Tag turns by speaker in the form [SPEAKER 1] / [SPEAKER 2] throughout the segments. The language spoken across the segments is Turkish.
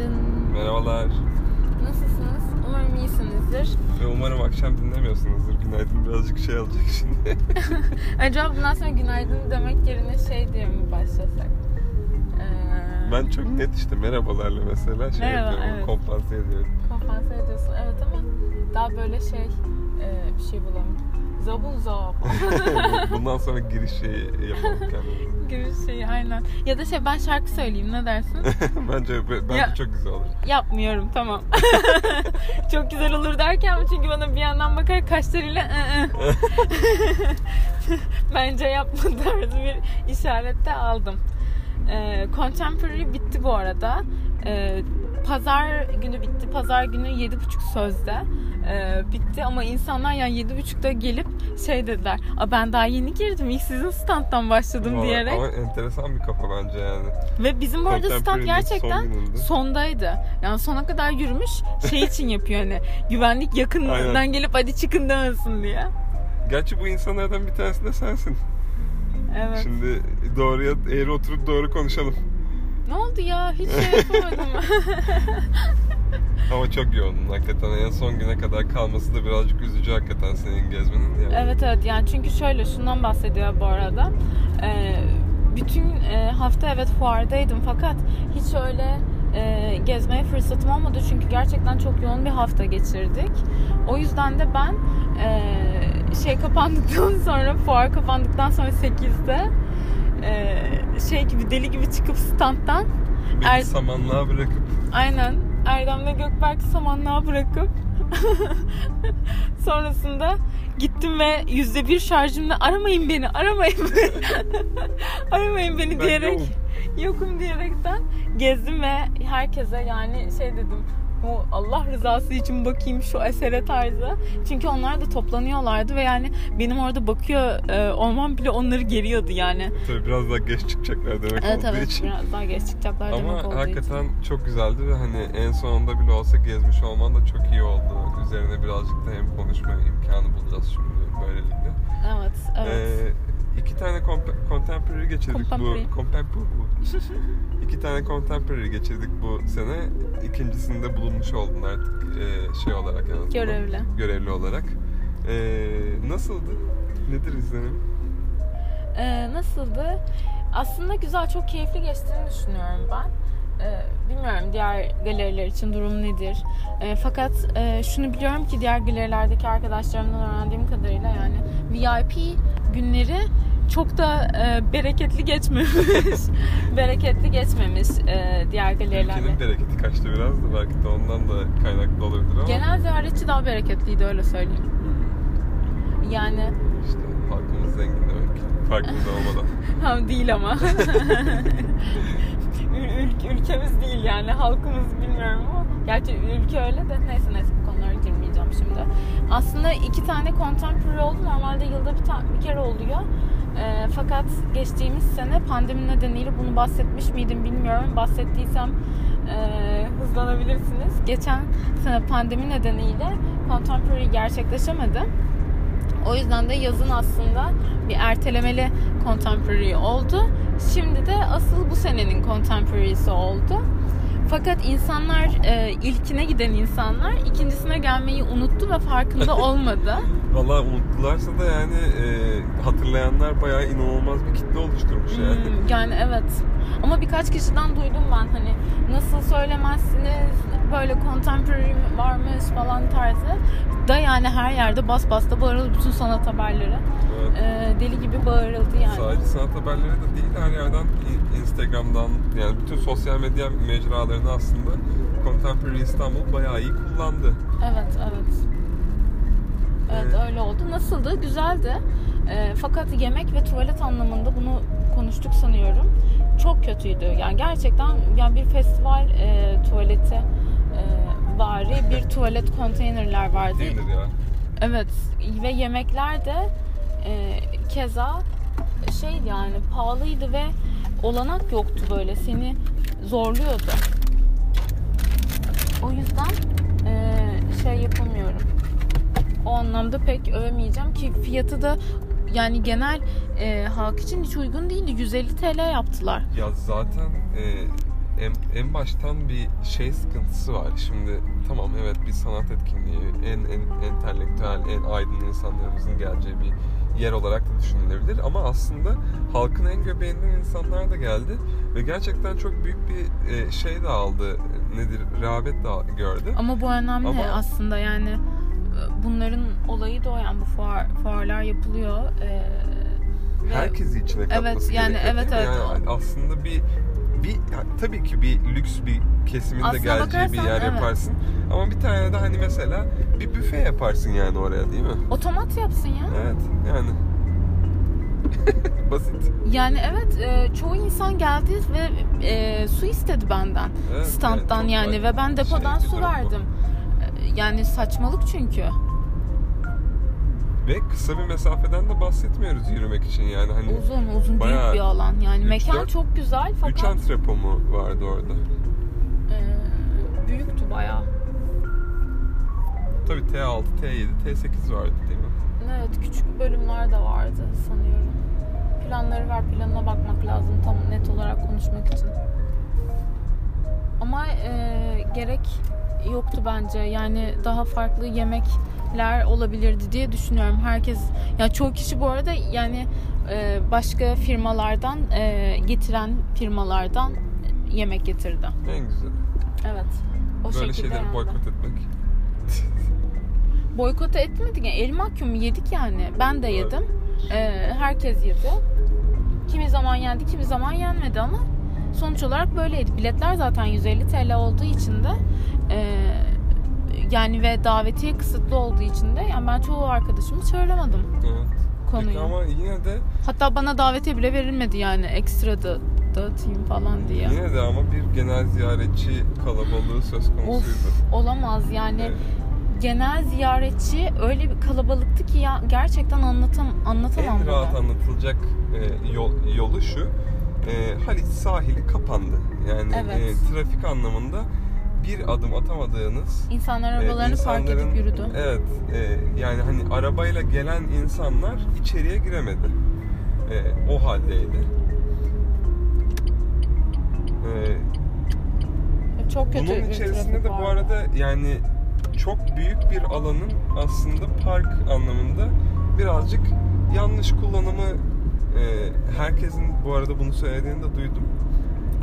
[SPEAKER 1] Günaydın.
[SPEAKER 2] Merhabalar.
[SPEAKER 1] Nasılsınız? Umarım iyisinizdir.
[SPEAKER 2] Ve umarım akşam dinlemiyorsunuzdur. Günaydın birazcık şey alacak şimdi.
[SPEAKER 1] Acaba bundan sonra günaydın demek yerine şey diye mi başlasak? Ee,
[SPEAKER 2] ben çok net işte merhabalarla mesela şey
[SPEAKER 1] Merhaba,
[SPEAKER 2] yapıyorum.
[SPEAKER 1] evet.
[SPEAKER 2] Kompanse ediyorum.
[SPEAKER 1] Kompanse ediyorsun. Evet ama daha böyle şey e, bir şey bulalım. Zabun zab.
[SPEAKER 2] Bundan sonra giriş şeyi yapalım kendimize.
[SPEAKER 1] Gibi şey aynen. Ya da şey ben şarkı söyleyeyim ne dersin?
[SPEAKER 2] bence bence
[SPEAKER 1] Ya-
[SPEAKER 2] çok güzel olur.
[SPEAKER 1] Yapmıyorum tamam. Çok güzel olur derken çünkü bana bir yandan bakarak kaşlarıyla "ı, ı." bence yapma tarzı bir işarette aldım. Ee, Contemporary bitti bu arada. Ee, Pazar günü bitti. Pazar günü 7.30 sözde ee, bitti ama insanlar yani 7.30'da gelip şey dediler. Aa, ben daha yeni girdim. İlk sizin standtan başladım
[SPEAKER 2] Ama,
[SPEAKER 1] diyerek.
[SPEAKER 2] ama enteresan bir kafa bence yani.
[SPEAKER 1] Ve bizim bu arada stand gerçekten
[SPEAKER 2] son
[SPEAKER 1] sondaydı. Yani sona kadar yürümüş şey için yapıyor hani güvenlik yakınından
[SPEAKER 2] Aynen.
[SPEAKER 1] gelip hadi çıkın demesin diye.
[SPEAKER 2] Gerçi bu insanlardan bir tanesi de sensin.
[SPEAKER 1] Evet.
[SPEAKER 2] Şimdi doğruya eğri oturup doğru konuşalım.
[SPEAKER 1] Ne oldu ya? Hiç şey yapamadım.
[SPEAKER 2] Ama çok yoğundun hakikaten. En son güne kadar kalması da birazcık üzücü hakikaten senin gezmenin. Yani.
[SPEAKER 1] evet evet yani çünkü şöyle şundan bahsediyor bu arada. Ee, bütün e, hafta evet fuardaydım fakat hiç öyle e, gezmeye fırsatım olmadı çünkü gerçekten çok yoğun bir hafta geçirdik. O yüzden de ben e, şey kapandıktan sonra fuar kapandıktan sonra 8'de e, şey gibi deli gibi çıkıp standtan
[SPEAKER 2] Beni
[SPEAKER 1] Er-
[SPEAKER 2] samanlığa bırakıp
[SPEAKER 1] aynen Erdem'le Gökberk'i samanlığa bırakıp sonrasında gittim ve yüzde bir şarjımla aramayın beni aramayın beni aramayın beni
[SPEAKER 2] Ben
[SPEAKER 1] diyerek
[SPEAKER 2] yokum.
[SPEAKER 1] yokum diyerekten gezdim ve herkese yani şey dedim bu Allah rızası için bakayım şu esere tarzı. Çünkü onlar da toplanıyorlardı ve yani benim orada bakıyor e, olmam bile onları geriyordu yani.
[SPEAKER 2] tabii biraz daha geç çıkacaklar demek
[SPEAKER 1] Evet
[SPEAKER 2] olduğu
[SPEAKER 1] evet
[SPEAKER 2] için.
[SPEAKER 1] biraz daha geç çıkacaklar demek
[SPEAKER 2] Ama
[SPEAKER 1] olduğu
[SPEAKER 2] hakikaten
[SPEAKER 1] için.
[SPEAKER 2] çok güzeldi ve hani en sonunda bile olsa gezmiş olman da çok iyi oldu. Üzerine birazcık da hem konuşma imkanı bulacağız şimdi böylelikle.
[SPEAKER 1] Evet evet.
[SPEAKER 2] Ee, iki tane contemporary geçirdik
[SPEAKER 1] Contemporary.
[SPEAKER 2] bu. Contemporary. iki tane contemporary geçirdik bu sene. İkincisinde bulunmuş oldun artık e, şey olarak en azından.
[SPEAKER 1] Görevli.
[SPEAKER 2] Görevli olarak. Ee, nasıldı? Nedir izlenim?
[SPEAKER 1] Ee, nasıldı? Aslında güzel, çok keyifli geçtiğini düşünüyorum ben. Ee, bilmiyorum diğer galeriler için durum nedir. Ee, fakat e, şunu biliyorum ki diğer galerilerdeki arkadaşlarımdan öğrendiğim kadarıyla yani VIP günleri çok da e, bereketli geçmemiş. bereketli geçmemiş e, diğer galerilerde.
[SPEAKER 2] Ülkenin bereketi kaçtı biraz da belki de ondan da kaynaklı olabilir ama
[SPEAKER 1] Genel ziyaretçi daha bereketliydi öyle söyleyeyim. Yani
[SPEAKER 2] işte halkımız zengin demek. Farkında olmadan.
[SPEAKER 1] Tam değil ama. Ül- ülke, ülkemiz değil yani halkımız bilmiyorum ama gerçi ülke öyle de neyse neyse bu konulara girmeyeceğim şimdi. Aslında iki tane contemporary oldu. Normalde yılda bir, ta- bir kere oluyor. Ee, fakat geçtiğimiz sene pandemi nedeniyle bunu bahsetmiş miydim bilmiyorum. Bahsettiysem e, hızlanabilirsiniz. Geçen sene pandemi nedeniyle contemporary gerçekleşemedi. O yüzden de yazın aslında bir ertelemeli contemporary oldu. Şimdi de asıl bu senenin contemporary'si oldu. Fakat insanlar e, ilkine giden insanlar ikincisine gelmeyi unuttu ve farkında olmadı.
[SPEAKER 2] Valla unuttularsa da yani e, hatırlayanlar bayağı inanılmaz bir kitle oluşturmuş yani.
[SPEAKER 1] Hmm, yani evet. Ama birkaç kişiden duydum ben hani nasıl söylemezsiniz böyle contemporary varmış falan tarzı. Da yani her yerde bas bas da bağırıldı bütün sanat haberleri.
[SPEAKER 2] Evet.
[SPEAKER 1] E, deli gibi bağırıldı yani.
[SPEAKER 2] Sadece sanat haberleri de değil her yerden Instagram'dan yani bütün sosyal medya mecralarını aslında Contemporary İstanbul bayağı iyi kullandı.
[SPEAKER 1] Evet, evet. Evet
[SPEAKER 2] Evet.
[SPEAKER 1] öyle oldu. Nasıldı? Güzeldi. Ee, fakat yemek ve tuvalet anlamında bunu konuştuk sanıyorum. Çok kötüydü. Yani gerçekten yani bir festival e, tuvaleti e, vari bir tuvalet konteynerler vardı.
[SPEAKER 2] Değildir ya.
[SPEAKER 1] Evet ve yemekler de e, keza şey yani pahalıydı ve olanak yoktu böyle seni zorluyordu. O yüzden e, şey yapamıyorum. O anlamda pek övemeyeceğim ki fiyatı da yani genel e, halk için hiç uygun değildi. 150 TL yaptılar.
[SPEAKER 2] Ya zaten e, en, en baştan bir şey sıkıntısı var. Şimdi tamam evet bir sanat etkinliği en, en entelektüel, en aydın insanlarımızın geleceği bir yer olarak da düşünülebilir. Ama aslında halkın en göbeğinden insanlar da geldi ve gerçekten çok büyük bir e, şey de aldı. Nedir? Rehabet de gördü.
[SPEAKER 1] Ama bu önemli
[SPEAKER 2] Ama-
[SPEAKER 1] aslında yani e, bunların olayı da o yani bu fuar, fuarlar yapılıyor. Ee,
[SPEAKER 2] herkesi içine katması
[SPEAKER 1] Evet, yani
[SPEAKER 2] gerekiyor,
[SPEAKER 1] evet, evet.
[SPEAKER 2] Yani aslında bir bir tabii ki bir lüks bir kesimin de
[SPEAKER 1] Aslına
[SPEAKER 2] geleceği bir yer
[SPEAKER 1] evet.
[SPEAKER 2] yaparsın. Ama bir tane de hani mesela bir büfe yaparsın yani oraya değil mi?
[SPEAKER 1] Otomat yapsın ya.
[SPEAKER 2] Evet yani. Basit.
[SPEAKER 1] Yani evet e, çoğu insan geldi ve e, su istedi benden
[SPEAKER 2] Evet,
[SPEAKER 1] standtan
[SPEAKER 2] evet,
[SPEAKER 1] yani ve ben depodan
[SPEAKER 2] şey
[SPEAKER 1] su
[SPEAKER 2] durum bu.
[SPEAKER 1] verdim. E, Yani saçmalık çünkü.
[SPEAKER 2] Ve kısa bir mesafeden de bahsetmiyoruz yürümek için yani hani
[SPEAKER 1] Uzun uzun büyük bir alan. Yani
[SPEAKER 2] üç,
[SPEAKER 1] mekan
[SPEAKER 2] dört-
[SPEAKER 1] çok güzel
[SPEAKER 2] 3
[SPEAKER 1] fakat
[SPEAKER 2] antrepo mu vardı orada?
[SPEAKER 1] e, büyüktü bayağı.
[SPEAKER 2] Tabii T6, T7, T8 vardı değil mi?
[SPEAKER 1] Evet küçük bölümler de vardı sanıyorum. Planları var planına bakmak lazım tam net olarak konuşmak için. Ama e, gerek yoktu bence. Yani daha farklı yemekler olabilirdi diye düşünüyorum. Herkes ya çoğu kişi bu arada yani e, başka firmalardan e, getiren firmalardan yemek getirdi.
[SPEAKER 2] En güzel.
[SPEAKER 1] Evet. O
[SPEAKER 2] Böyle
[SPEAKER 1] şekilde
[SPEAKER 2] şeyleri
[SPEAKER 1] yani.
[SPEAKER 2] boykot etmek.
[SPEAKER 1] Boykot etmedik. Yani el mahkumu yedik yani. Ben de yedim. Ee, herkes yedi. Kimi zaman yendi, kimi zaman yenmedi ama sonuç olarak böyleydi. Biletler zaten 150 TL olduğu için de e, yani ve davetiye kısıtlı olduğu için de yani ben çoğu arkadaşımı çağıramadım
[SPEAKER 2] Evet. Peki
[SPEAKER 1] konuyu.
[SPEAKER 2] ama yine de
[SPEAKER 1] Hatta bana davetiye bile verilmedi yani ekstra da dağıtayım falan diye.
[SPEAKER 2] Yine de ama bir genel ziyaretçi kalabalığı söz konusuydu.
[SPEAKER 1] Of olamaz yani.
[SPEAKER 2] Evet.
[SPEAKER 1] Genel ziyaretçi öyle bir kalabalıktı ki ya gerçekten anlatam anlatamam
[SPEAKER 2] En
[SPEAKER 1] bunu.
[SPEAKER 2] rahat anlatılacak e, yol, yolu şu. E, Haliç sahili kapandı. Yani
[SPEAKER 1] Evet.
[SPEAKER 2] e, trafik anlamında bir adım atamadığınız
[SPEAKER 1] İnsanlar
[SPEAKER 2] e,
[SPEAKER 1] arabalarını park
[SPEAKER 2] insanların-
[SPEAKER 1] edip yürüdü.
[SPEAKER 2] Evet. e, yani hani arabayla gelen insanlar içeriye giremedi. E, o haldeydi. E,
[SPEAKER 1] Çok kötü
[SPEAKER 2] Bunun içerisinde de bu arada yani çok büyük bir alanın aslında park anlamında birazcık yanlış kullanımı e, herkesin bu arada bunu söylediğini de duydum.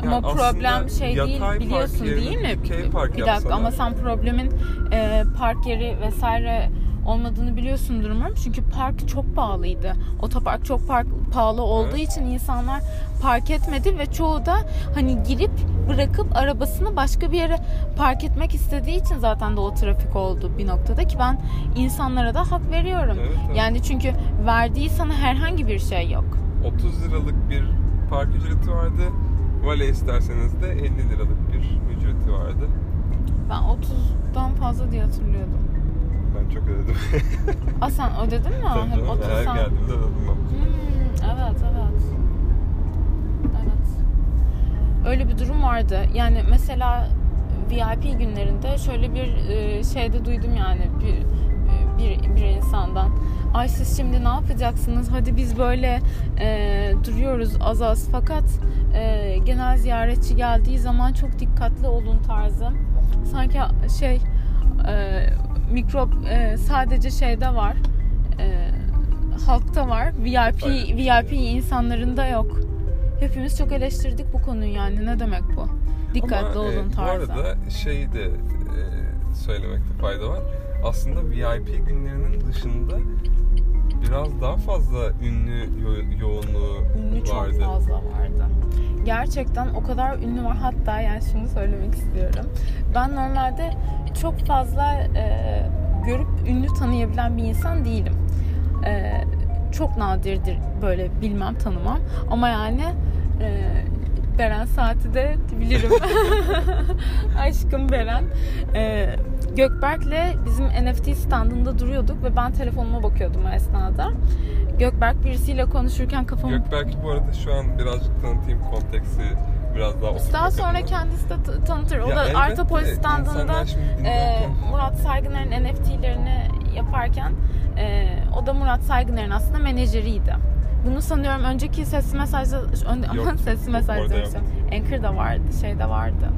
[SPEAKER 1] Ama
[SPEAKER 2] Yani
[SPEAKER 1] problem
[SPEAKER 2] aslında
[SPEAKER 1] şey değil biliyorsun değil mi? bir dakika
[SPEAKER 2] yapsalar-
[SPEAKER 1] ama sen problemin e, park yeri vesaire olmadığını biliyorsundur umarım. Çünkü park çok pahalıydı. Otopark çok park pahalı olduğu
[SPEAKER 2] Evet.
[SPEAKER 1] için insanlar park etmedi ve çoğu da hani girip bırakıp arabasını başka bir yere park etmek istediği için zaten de o trafik oldu bir noktada ki ben insanlara da hak veriyorum.
[SPEAKER 2] Evet, evet.
[SPEAKER 1] Yani çünkü verdiği sana herhangi bir şey yok.
[SPEAKER 2] 30 liralık bir park ücreti vardı. Vale isterseniz de 50 liralık bir ücreti vardı.
[SPEAKER 1] Ben 30'dan fazla diye hatırlıyordum.
[SPEAKER 2] Ben çok ödedim.
[SPEAKER 1] Aa sen ödedin mi?
[SPEAKER 2] Tabii
[SPEAKER 1] Hep
[SPEAKER 2] canım,
[SPEAKER 1] 30
[SPEAKER 2] her
[SPEAKER 1] sen-
[SPEAKER 2] geldiğimde ödedim ben.
[SPEAKER 1] Hmm, evet evet. Evet. Öyle bir durum vardı. Yani mesela VIP günlerinde şöyle bir e, şeyde duydum yani bir bir, bir insandan. Ay siz şimdi ne yapacaksınız? Hadi biz böyle e, duruyoruz az az fakat e, genel ziyaretçi geldiği zaman çok dikkatli olun tarzı. Sanki şey e, mikrop e, sadece şeyde var. E, halkta var. VIP. VIP insanlarında yok. Hepimiz çok eleştirdik bu konuyu yani. Ne demek bu? Dikkatli
[SPEAKER 2] Ama, e,
[SPEAKER 1] olun tarzı.
[SPEAKER 2] Bu arada şeyi de e, söylemekte fayda var. Aslında VIP günlerinin dışında biraz daha fazla ünlü yo- yoğunluğu
[SPEAKER 1] Ünlü çok
[SPEAKER 2] vardı.
[SPEAKER 1] fazla vardı. Gerçekten o kadar ünlü var. Hatta yani şunu söylemek istiyorum. Ben normalde çok fazla e, görüp ünlü tanıyabilen bir insan değilim. E, çok nadirdir böyle bilmem tanımam. Ama yani e, Beren Saat'i de bilirim. Aşkım Beren. E, Gökberk'le bizim NFT standında duruyorduk ve ben telefonuma bakıyordum o esnada. Gökberk birisiyle konuşurken kafamı
[SPEAKER 2] Gökberk'i bu arada şu an birazcık tanıtayım konteksti biraz daha
[SPEAKER 1] daha sonra kendisi de t- tanıtır. O
[SPEAKER 2] Ya
[SPEAKER 1] da
[SPEAKER 2] elbette
[SPEAKER 1] Artopolis standında e, Murat Saygıner'in NFT'lerini yaparken e, o da Murat Saygıner'in aslında menajeriydi. Bunu sanıyorum önceki sesli mesajda ön,
[SPEAKER 2] Yok,
[SPEAKER 1] sesli mesajda. Anchor'da vardı, şeyde vardı.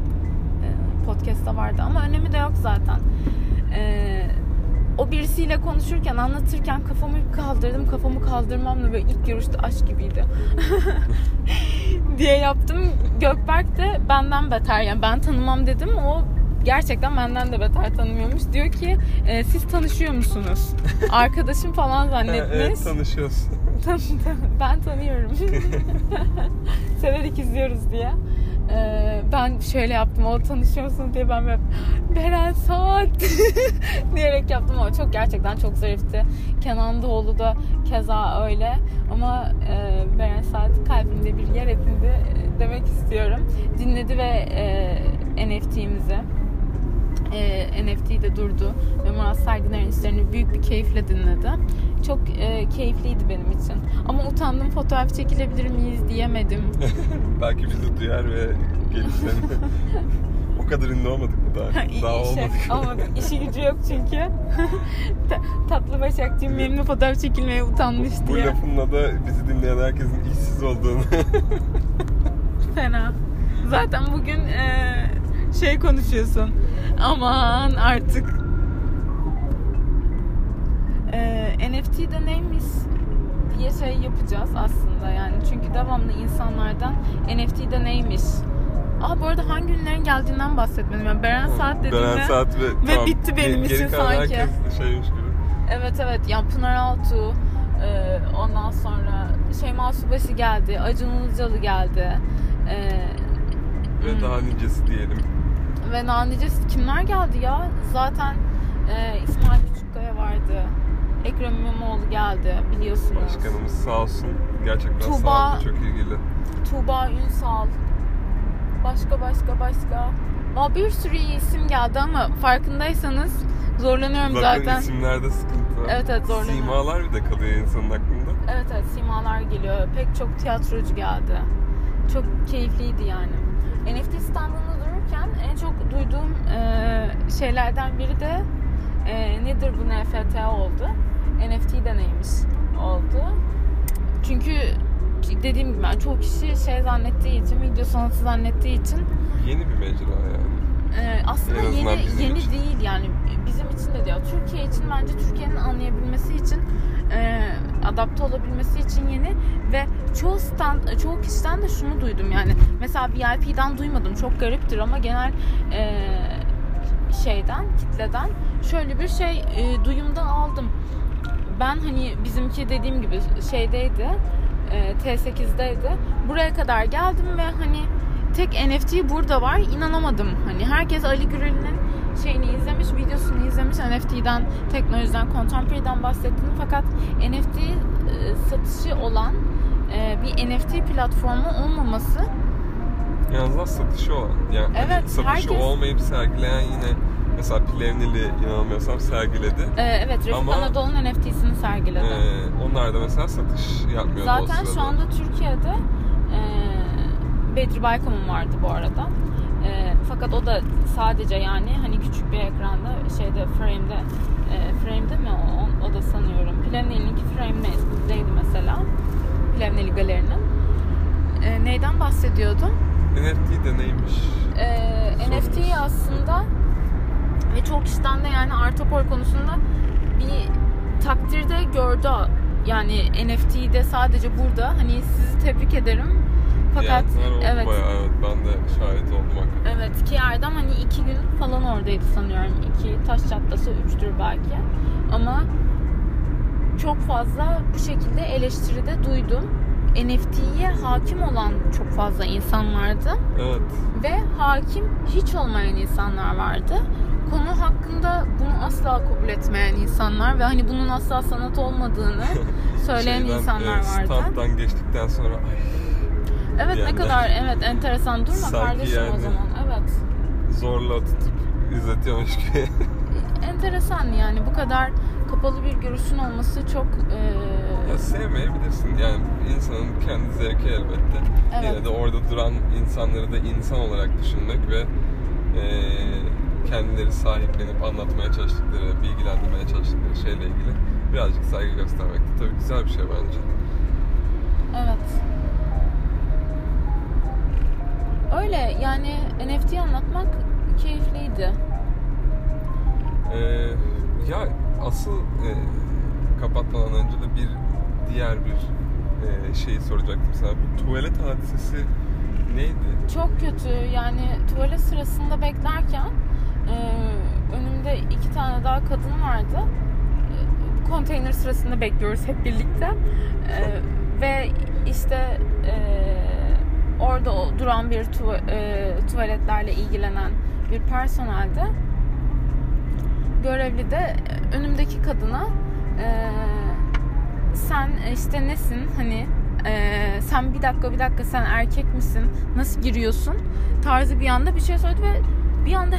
[SPEAKER 1] Ee, podcast'ta vardı ama önemi de yok zaten. Ee, o birisiyle konuşurken, anlatırken kafamı kaldırdım. Kafamı kaldırmamla böyle ilk görüşte aşk gibiydi. diye yaptım. Gökberk de benden beter. Yani ben tanımam dedim. O gerçekten benden de beter tanımıyormuş. Diyor ki e, siz tanışıyor musunuz? Arkadaşım falan zannetmiş.
[SPEAKER 2] evet tanışıyoruz.
[SPEAKER 1] Ben tanıyorum. Severek izliyoruz diye. Ee, ben şöyle yaptım o tanışıyorsunuz diye ben böyle Beren Saat diyerek yaptım ama çok gerçekten çok zarifti. Kenan Doğulu da keza öyle ama e, Beren Saat kalbimde bir yer edindi e, demek istiyorum. Dinledi ve e, NFT'mizi e, NFT de durdu ve Murat Serginer'in işlerini büyük bir keyifle dinledi. Çok e, keyifliydi benim için. Ama utandım fotoğraf çekilebilir miyiz diyemedim.
[SPEAKER 2] Belki bizi duyar ve seni. o kadar ünlü olmadık mı daha?
[SPEAKER 1] İyi
[SPEAKER 2] daha
[SPEAKER 1] işe
[SPEAKER 2] olmadık.
[SPEAKER 1] olmadı. İşi gücü yok çünkü. Ta- Tatlı Başakçı'nın benimle fotoğraf çekilmeye utanmış
[SPEAKER 2] Bu
[SPEAKER 1] diye.
[SPEAKER 2] lafınla da bizi dinleyen herkesin işsiz olduğunu.
[SPEAKER 1] Fena. Zaten bugün e, şey konuşuyorsun. Aman artık. E, NFT'de neymiş diye şey yapacağız aslında yani. Çünkü devamlı insanlardan NFT'de neymiş. Aa bu arada hangi ünlülerin geldiğinden bahsetmedim. Yani Beren Saat dediğimde...
[SPEAKER 2] Beren Saat ve,
[SPEAKER 1] ve bitti benim
[SPEAKER 2] geri
[SPEAKER 1] için
[SPEAKER 2] kalan
[SPEAKER 1] sanki.
[SPEAKER 2] Herkes şeymiş gibi.
[SPEAKER 1] Evet evet yani Pınar Altuğ e, ondan sonra Şeyma Subaşı geldi. Acun Ilıcalı geldi. E,
[SPEAKER 2] Ve
[SPEAKER 1] hmm,
[SPEAKER 2] daha nicesi diyelim.
[SPEAKER 1] Ve daha nicesi kimler geldi ya? Zaten e, İsmail Küçükkaya vardı. Ekrem İmamoğlu geldi biliyorsunuz.
[SPEAKER 2] Başkanımız sağ olsun. Gerçekten
[SPEAKER 1] Tuğba-
[SPEAKER 2] sağlıklı çok ilgili.
[SPEAKER 1] Tuğba Ünsal. Başka başka başka. Aa, bir sürü iyi isim geldi ama farkındaysanız zorlanıyorum
[SPEAKER 2] Bakın
[SPEAKER 1] zaten.
[SPEAKER 2] isimlerde sıkıntı.
[SPEAKER 1] Evet, evet, zorlanıyorum.
[SPEAKER 2] Simalar bir de kalıyor insanın aklında.
[SPEAKER 1] Evet evet simalar geliyor. Pek çok tiyatrocu geldi. Çok keyifliydi yani. NFT dururken en çok duyduğum e, şeylerden biri de e, nedir bu NFT oldu. NFT de neymiş oldu. Çünkü dediğim gibi ben çoğu kişi şey zannettiği için, video sanatı zannettiği için
[SPEAKER 2] Yeni bir mecra yani.
[SPEAKER 1] ee, aslında yeni yeni
[SPEAKER 2] için.
[SPEAKER 1] değil yani bizim için de diyor. Türkiye için bence Türkiye'nin anlayabilmesi için e, adapte olabilmesi için yeni ve çoğu stand, çoğu kişiden de şunu duydum yani mesela VIP'den duymadım çok gariptir ama genel e, şeyden kitleden şöyle bir şey e, duyumda aldım. Ben hani bizimki dediğim gibi şeydeydi e, T8'deydi. Buraya kadar geldim ve hani tek NFT burada var. İnanamadım. Hani herkes Ali Gürel'in şeyini izlemiş, videosunu izlemiş. NFT'den, teknolojiden, contemporary'den bahsettiğini fakat NFT e, satışı olan e, bir NFT platformu olmaması
[SPEAKER 2] En azından satışı olan. Yani hani
[SPEAKER 1] Evet,
[SPEAKER 2] satışı
[SPEAKER 1] herkes-
[SPEAKER 2] olmayıp sergileyen yine mesela Plevnili inanılmıyorsam sergiledi.
[SPEAKER 1] e, evet Refik
[SPEAKER 2] Ama-
[SPEAKER 1] Anadolu'nun NFT'sini sergiledi.
[SPEAKER 2] Ee, onlar da mesela satış yapmıyordu o
[SPEAKER 1] Zaten şu anda Türkiye'de e, Bedri Baykam'ın vardı bu arada. E, fakat o da sadece yani hani küçük bir ekranda şeyde frame'de e, frame'de mi o, o da sanıyorum. Plevneli'ninki frame'deydi mesela. Plevneli galerinin. E, neyden bahsediyordum?
[SPEAKER 2] NFT de neymiş?
[SPEAKER 1] e,
[SPEAKER 2] Sorunuz.
[SPEAKER 1] NFT aslında ve çok kişiden de yani Artopor konusunda bir takdirde gördü. Yani NFT'de sadece burada. Hani sizi tebrik ederim. Fakat
[SPEAKER 2] oldu
[SPEAKER 1] evet
[SPEAKER 2] bayağı evet ben de şahit oldum hakikaten.
[SPEAKER 1] Erdem hani iki gün falan oradaydı sanıyorum. İki taş çatlası üçtür belki. Ama çok fazla bu şekilde eleştiride duydum. NFT'ye hakim olan çok fazla insan vardı
[SPEAKER 2] Evet.
[SPEAKER 1] ve hakim hiç olmayan insanlar vardı. Konu hakkında bunu asla kabul etmeyen insanlar ve hani bunun asla sanat olmadığını söyleyen
[SPEAKER 2] Şeyden,
[SPEAKER 1] insanlar
[SPEAKER 2] e,
[SPEAKER 1] vardı.
[SPEAKER 2] Standdan geçtikten sonra ay,
[SPEAKER 1] Evet ne
[SPEAKER 2] diyenler.
[SPEAKER 1] kadar evet enteresan durma
[SPEAKER 2] Sanki
[SPEAKER 1] kardeşim o
[SPEAKER 2] yani.
[SPEAKER 1] zaman.
[SPEAKER 2] Zorla tutup izletiyormuş gibi.
[SPEAKER 1] Enteresan yani bu kadar kapalı bir görüşün olması çok e,
[SPEAKER 2] ya sevmeyebilirsin. Yani insanın kendi zevki elbette.
[SPEAKER 1] Evet.
[SPEAKER 2] Yine de orada duran insanları da insan olarak düşünmek ve e, kendileri sahiplenip anlatmaya çalıştıkları, bilgilendirmeye çalıştıkları şeyle ilgili birazcık saygı göstermek de tabii güzel bir şey bence.
[SPEAKER 1] Evet. Öyle yani NFT anlatmak keyifliydi.
[SPEAKER 2] Ee, ya asıl e, kapatmadan önce de bir diğer bir e, şeyi soracaktım sana. Bu tuvalet hadisesi neydi?
[SPEAKER 1] Çok kötü yani tuvalet sırasında beklerken e, önümde iki tane daha kadın vardı. E, konteyner sırasında bekliyoruz hep birlikte. E, ve işte e, orada duran bir tuva- e, tuvaletlerle ilgilenen bir personelde görevli de önümdeki kadına e, sen işte nesin? Hani e, sen bir dakika bir dakika sen erkek misin? Nasıl giriyorsun? Tarzı bir anda bir şey söyledi ve bir anda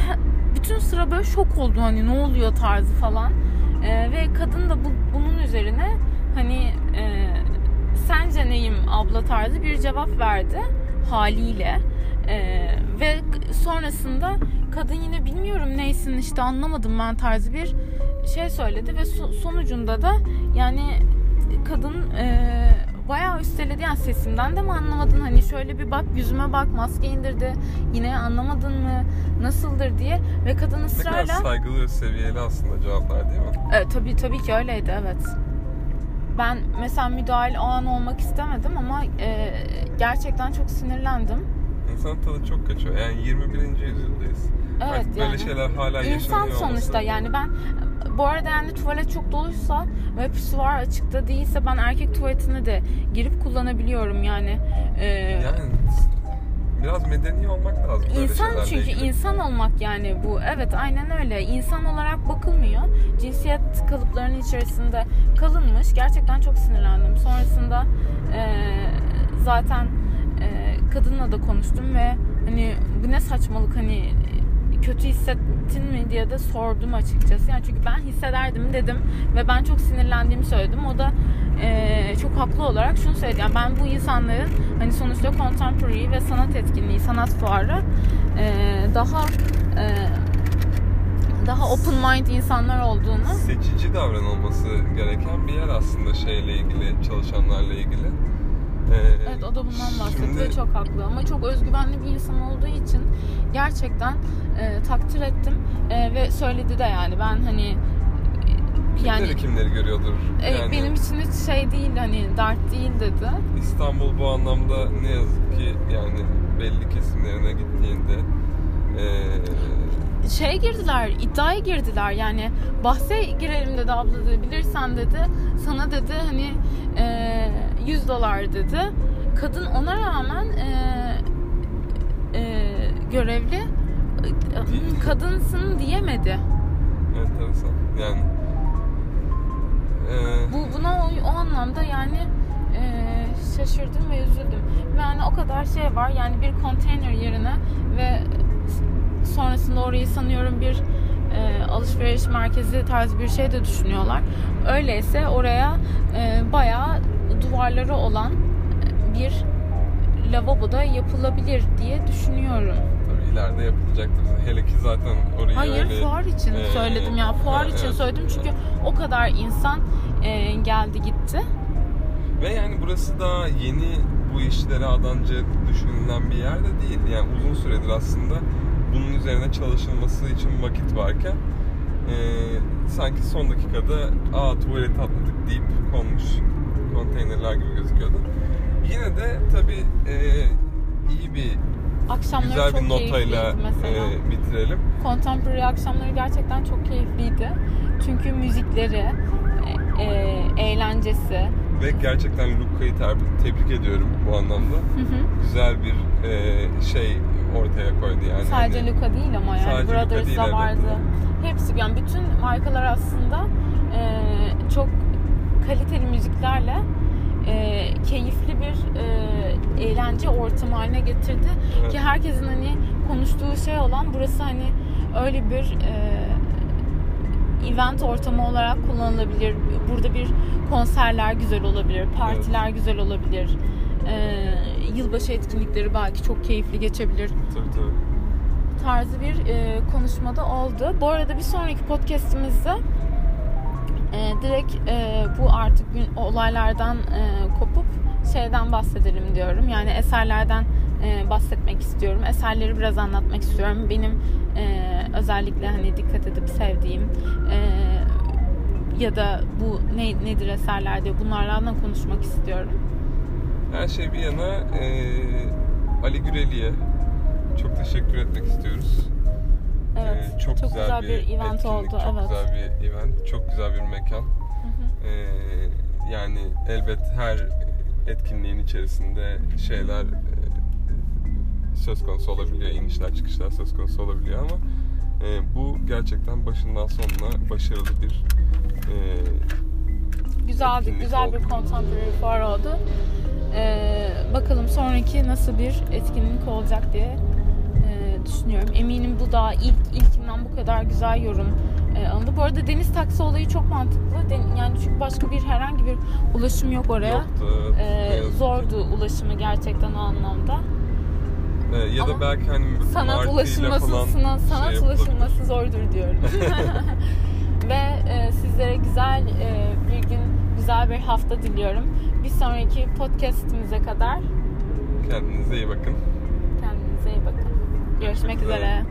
[SPEAKER 1] bütün sıra böyle şok oldu. Hani ne oluyor tarzı falan. E, ve kadın da bu, bunun üzerine hani e, sence neyim abla tarzı bir cevap verdi haliyle. E, ve sonrasında kadın yine bilmiyorum neysin işte anlamadım ben tarzı bir şey söyledi ve so- sonucunda da yani kadın e, bayağı üsteledi yani sesimden de mi anlamadın hani şöyle bir bak yüzüme bak maske indirdi yine anlamadın mı nasıldır diye ve kadın
[SPEAKER 2] Ne kadar
[SPEAKER 1] ısrarla
[SPEAKER 2] saygılı ve seviyeli aslında cevaplar değil mi?
[SPEAKER 1] e, tabii tabii ki öyleydi evet ben mesela müdahil o an olmak istemedim ama e, gerçekten çok sinirlendim
[SPEAKER 2] İnsan tadı çok kaçıyor. Yani 21. yüzyıldayız.
[SPEAKER 1] Evet
[SPEAKER 2] böyle
[SPEAKER 1] yani.
[SPEAKER 2] şeyler hala
[SPEAKER 1] İnsan
[SPEAKER 2] yaşanıyor
[SPEAKER 1] sonuçta
[SPEAKER 2] olması.
[SPEAKER 1] yani ben bu arada yani tuvalet çok doluysa ve pisuar açıkta değilse ben erkek tuvaletine de girip kullanabiliyorum yani. Ee,
[SPEAKER 2] Yani biraz medeni olmak lazım
[SPEAKER 1] İnsan çünkü
[SPEAKER 2] ilgili.
[SPEAKER 1] insan olmak yani bu. Evet aynen öyle. İnsan olarak bakılmıyor. Cinsiyet kalıplarının içerisinde kalınmış. Gerçekten çok sinirlendim. Sonrasında e, zaten e, kadınla da konuştum ve hani bu ne saçmalık hani kötü hissettin mi diye de sordum açıkçası. Yani çünkü ben hissederdim dedim ve ben çok sinirlendiğimi söyledim. O da e, çok haklı olarak şunu söyledi. Yani ben bu insanların hani sonuçta contemporary ve sanat etkinliği, sanat fuarı e, daha e, daha open mind insanlar olduğunu
[SPEAKER 2] Seçici davranılması gereken bir yer aslında şeyle ilgili, çalışanlarla ilgili. Ee,
[SPEAKER 1] Evet o da bundan bahsetti
[SPEAKER 2] şimdi-
[SPEAKER 1] ve çok haklı ama çok özgüvenli bir insan olduğu için gerçekten e, takdir ettim E, ve söyledi de yani ben hani e,
[SPEAKER 2] Kimleri
[SPEAKER 1] yani
[SPEAKER 2] kimleri görüyordur.
[SPEAKER 1] e,
[SPEAKER 2] Yani
[SPEAKER 1] benim için hiç şey değil hani dert değil dedi.
[SPEAKER 2] İstanbul bu anlamda ne yazık ki yani belli kesimlerine gittiğinde ee,
[SPEAKER 1] Şey girdiler iddiaya girdiler yani bahse girelim dedi abla dedi bilirsen dedi sana dedi hani e, 100 dolar dedi. Kadın ona rağmen e, e, görevli kadınsın diyemedi.
[SPEAKER 2] enteresan. Yani ee,
[SPEAKER 1] Bu buna o, o anlamda yani e, şaşırdım ve üzüldüm. Yani o kadar şey var yani bir konteyner yerine ve sonrasında orayı sanıyorum bir e, alışveriş merkezi tarzı bir şey de düşünüyorlar. Öyleyse oraya e, bayağı duvarları olan bir lavabo da yapılabilir diye düşünüyorum.
[SPEAKER 2] tabii ileride yapılacaktır. Hele ki zaten orayı
[SPEAKER 1] Hayır
[SPEAKER 2] öyle
[SPEAKER 1] fuar için
[SPEAKER 2] e,
[SPEAKER 1] söyledim ya. Fuar
[SPEAKER 2] ha,
[SPEAKER 1] için
[SPEAKER 2] evet.
[SPEAKER 1] söyledim çünkü o kadar insan e, geldi gitti.
[SPEAKER 2] Ve yani burası daha yeni bu işlere adanca düşünülen bir yer de değil. Yani uzun süredir aslında bunun üzerine çalışılması için vakit varken e, sanki son dakikada aa tuvalet atladık deyip konmuş konteynerler gibi gözüküyordu. Yine de tabii e, iyi bir
[SPEAKER 1] Akşamları
[SPEAKER 2] güzel
[SPEAKER 1] çok
[SPEAKER 2] bir notayla e, bitirelim.
[SPEAKER 1] Contemporary akşamları gerçekten çok keyifliydi. Çünkü müzikleri, e, e, eğlencesi.
[SPEAKER 2] Ve gerçekten Luka'yı tebrik ediyorum bu anlamda.
[SPEAKER 1] Hı hı.
[SPEAKER 2] Güzel bir e, şey ortaya koydu yani.
[SPEAKER 1] Sadece
[SPEAKER 2] Hani-
[SPEAKER 1] Luca değil ama yani
[SPEAKER 2] Sadece Luca
[SPEAKER 1] Brothers
[SPEAKER 2] değil,
[SPEAKER 1] da
[SPEAKER 2] evet.
[SPEAKER 1] vardı. Hepsi yani bütün markalar aslında müziklerle e, keyifli bir e, eğlence ortamı haline getirdi.
[SPEAKER 2] Evet.
[SPEAKER 1] Ki herkesin hani konuştuğu şey olan burası hani öyle bir e, event ortamı olarak kullanılabilir. Burada bir konserler güzel olabilir, partiler güzel olabilir. E, yılbaşı etkinlikleri belki çok keyifli geçebilir
[SPEAKER 2] Tabii tabii.
[SPEAKER 1] tarzı bir e, konuşmada oldu. Bu arada bir sonraki podcastimizde e, direkt e, bu artık gün olaylardan e, kopup şeyden bahsedelim diyorum. Yani eserlerden e, bahsetmek istiyorum. Eserleri biraz anlatmak istiyorum. Benim e, özellikle hani dikkat edip sevdiğim e, ya da bu ne, nedir eserler diye bunlarla da konuşmak istiyorum.
[SPEAKER 2] Her şey bir yana e, Ali Güreli'ye çok teşekkür etmek istiyoruz.
[SPEAKER 1] Evet.
[SPEAKER 2] E, çok, güzel,
[SPEAKER 1] bir, event
[SPEAKER 2] etkinlik,
[SPEAKER 1] oldu.
[SPEAKER 2] Çok
[SPEAKER 1] evet.
[SPEAKER 2] güzel bir event, çok güzel bir mekan.
[SPEAKER 1] Hı hı.
[SPEAKER 2] E, yani elbet her etkinliğin içerisinde şeyler e, söz konusu olabiliyor, inişler çıkışlar söz konusu olabiliyor ama e, bu gerçekten başından sonuna başarılı bir e,
[SPEAKER 1] Güzeldi, güzel bir
[SPEAKER 2] oldu.
[SPEAKER 1] contemporary fuar oldu. Ee, bakalım sonraki nasıl bir etkinlik olacak diye düşünüyorum. Eminim bu da ilk ilkinden bu kadar güzel yorum e, alındı. Bu arada deniz taksi olayı çok mantıklı. Den- yani çünkü başka bir herhangi bir ulaşım yok oraya.
[SPEAKER 2] yoktu. Yazık ki.
[SPEAKER 1] zordu ulaşımı gerçekten o anlamda.
[SPEAKER 2] E, ya
[SPEAKER 1] Ama
[SPEAKER 2] da belki hani
[SPEAKER 1] Sanat
[SPEAKER 2] martıyla
[SPEAKER 1] ulaşılması,
[SPEAKER 2] falan
[SPEAKER 1] sana- sanat
[SPEAKER 2] şey
[SPEAKER 1] ulaşılması zordur diyorum. Ve e, sizlere güzel e, bir gün, güzel bir hafta diliyorum. Bir sonraki podcastimize kadar
[SPEAKER 2] Kendinize iyi bakın.
[SPEAKER 1] kendinize iyi bakın. Görüşmek üzere.